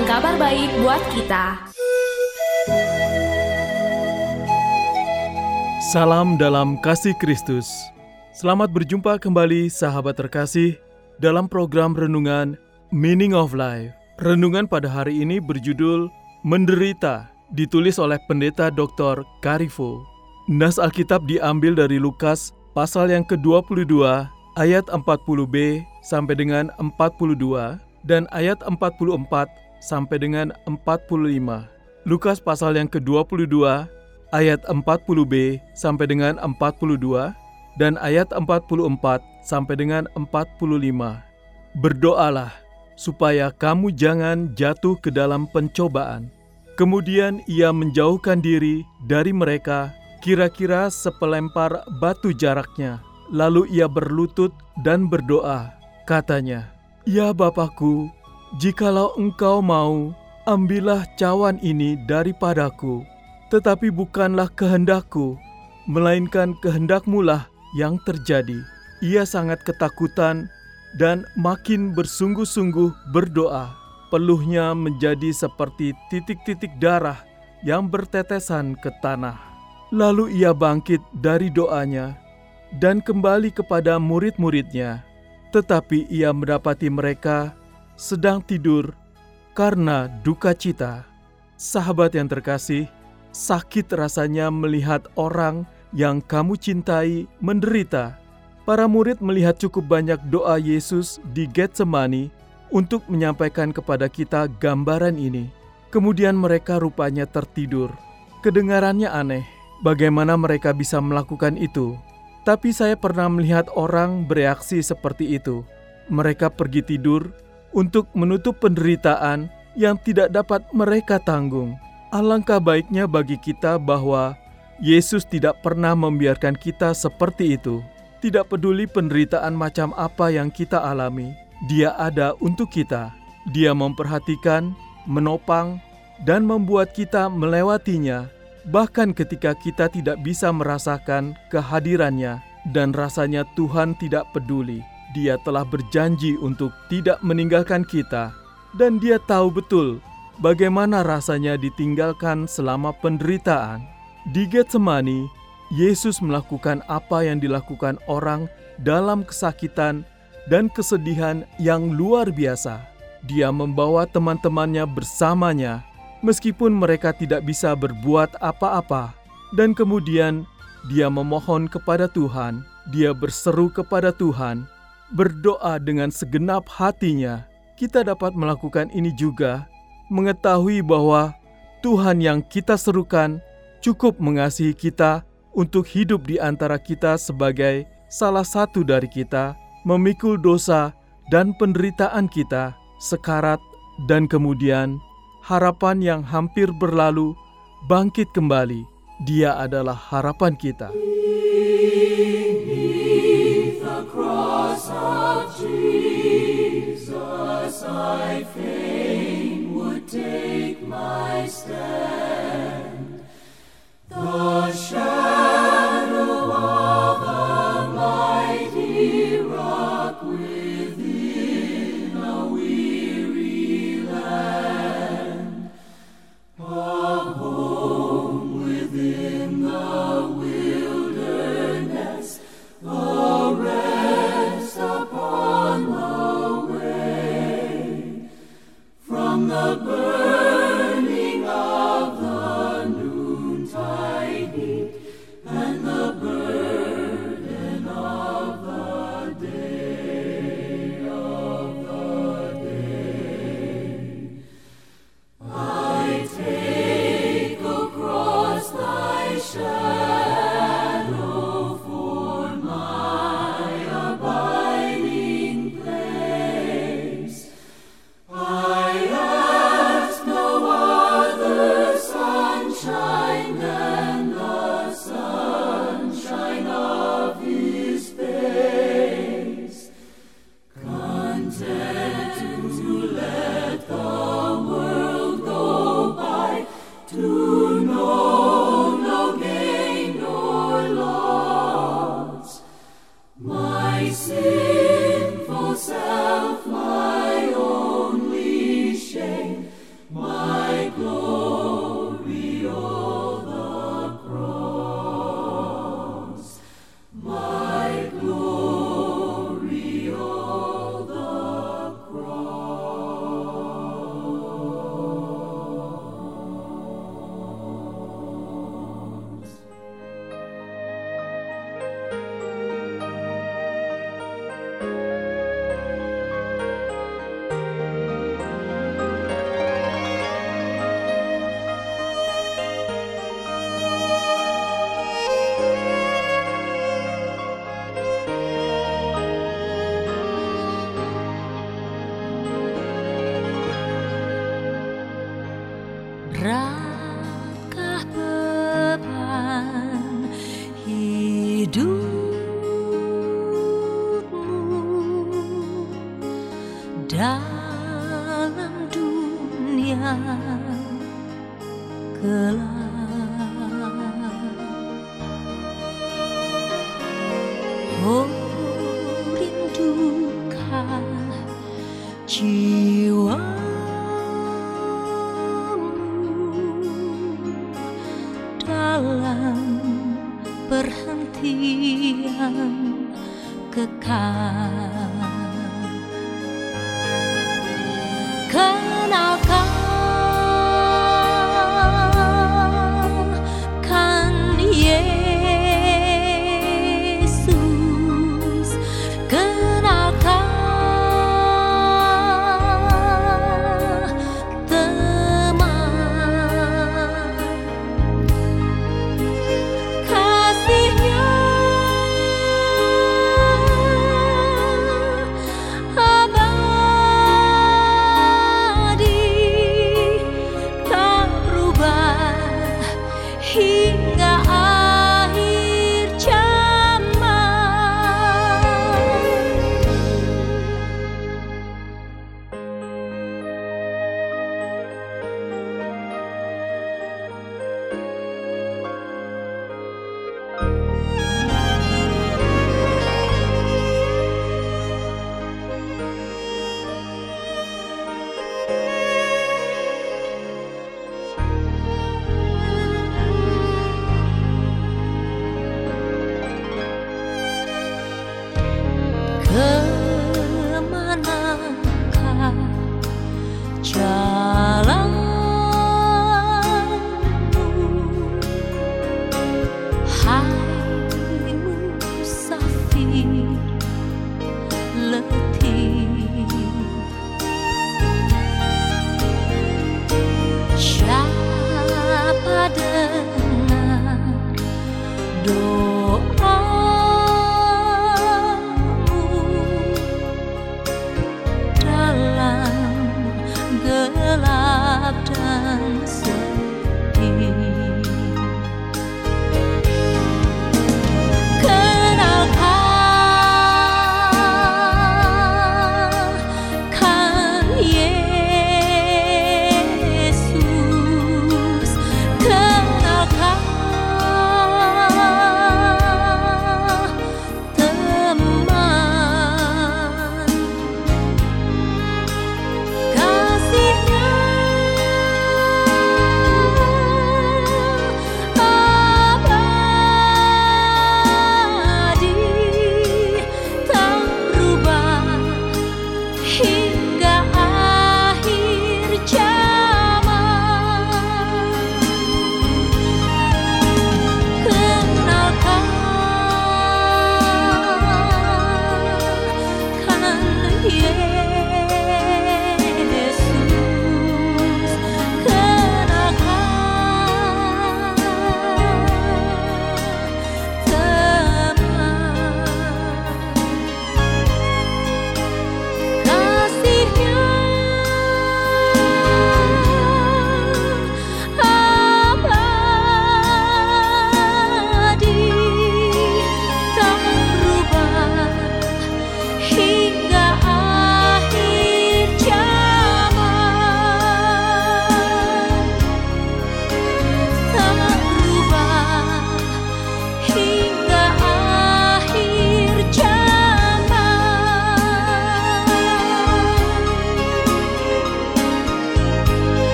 Kabar baik buat kita Salam dalam kasih Kristus. Selamat berjumpa kembali sahabat terkasih dalam program renungan Meaning of Life. Renungan pada hari ini berjudul Menderita, ditulis oleh Pendeta Dr. Karifo. Nas Alkitab diambil dari Lukas pasal yang ke-22 ayat 40b sampai dengan 42 dan ayat 44 sampai dengan 45. Lukas pasal yang ke-22 ayat 40b sampai dengan 42 dan ayat 44 sampai dengan 45. Berdoalah supaya kamu jangan jatuh ke dalam pencobaan. Kemudian ia menjauhkan diri dari mereka kira-kira sepelempar batu jaraknya. Lalu ia berlutut dan berdoa. Katanya, Ya Bapakku, jikalau engkau mau, ambillah cawan ini daripadaku. Tetapi bukanlah kehendakku, melainkan kehendakmulah yang terjadi. Ia sangat ketakutan dan makin bersungguh-sungguh berdoa. Peluhnya menjadi seperti titik-titik darah yang bertetesan ke tanah. Lalu ia bangkit dari doanya dan kembali kepada murid-muridnya. Tetapi ia mendapati mereka sedang tidur karena duka cita. Sahabat yang terkasih, sakit rasanya melihat orang yang kamu cintai menderita. Para murid melihat cukup banyak doa Yesus di Getsemani untuk menyampaikan kepada kita gambaran ini. Kemudian mereka rupanya tertidur. Kedengarannya aneh, bagaimana mereka bisa melakukan itu. Tapi saya pernah melihat orang bereaksi seperti itu. Mereka pergi tidur untuk menutup penderitaan yang tidak dapat mereka tanggung. Alangkah baiknya bagi kita bahwa Yesus tidak pernah membiarkan kita seperti itu. Tidak peduli penderitaan macam apa yang kita alami, Dia ada untuk kita. Dia memperhatikan, menopang, dan membuat kita melewatinya, bahkan ketika kita tidak bisa merasakan kehadirannya dan rasanya Tuhan tidak peduli. Dia telah berjanji untuk tidak meninggalkan kita, dan Dia tahu betul bagaimana rasanya ditinggalkan selama penderitaan. Di Getsemani, Yesus melakukan apa yang dilakukan orang dalam kesakitan dan kesedihan yang luar biasa. Dia membawa teman-temannya bersamanya, meskipun mereka tidak bisa berbuat apa-apa, dan kemudian dia memohon kepada Tuhan. Dia berseru kepada Tuhan, berdoa dengan segenap hatinya. Kita dapat melakukan ini juga mengetahui bahwa Tuhan yang kita serukan cukup mengasihi kita untuk hidup di antara kita sebagai salah satu dari kita, memikul dosa dan penderitaan kita, sekarat, dan kemudian harapan yang hampir berlalu bangkit kembali. Dia adalah harapan kita. cross of Jesus I fain would take my stand. Dalam perhentian kekal.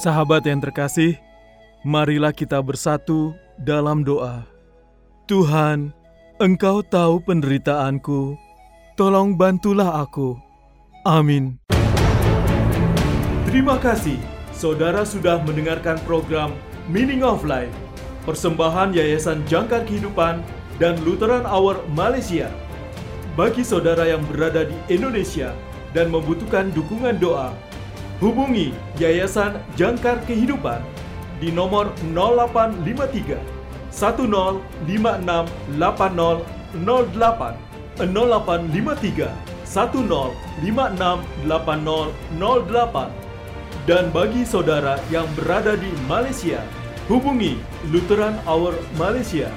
Sahabat yang terkasih, marilah kita bersatu dalam doa. Tuhan, Engkau tahu penderitaanku, tolong bantulah aku. Amin. Terima kasih, saudara sudah mendengarkan program Meaning of Life, persembahan Yayasan Jangkar Kehidupan dan Lutheran Hour Malaysia. Bagi saudara yang berada di Indonesia dan membutuhkan dukungan doa, hubungi Yayasan Jangkar Kehidupan di nomor 0853 1056 8008 0853 Dan bagi saudara yang berada di Malaysia, hubungi Lutheran Hour Malaysia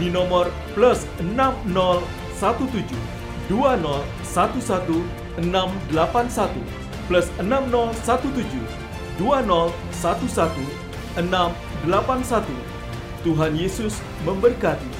di nomor plus 6017 2011 681 plus 6017 2011 681. Tuhan Yesus memberkati.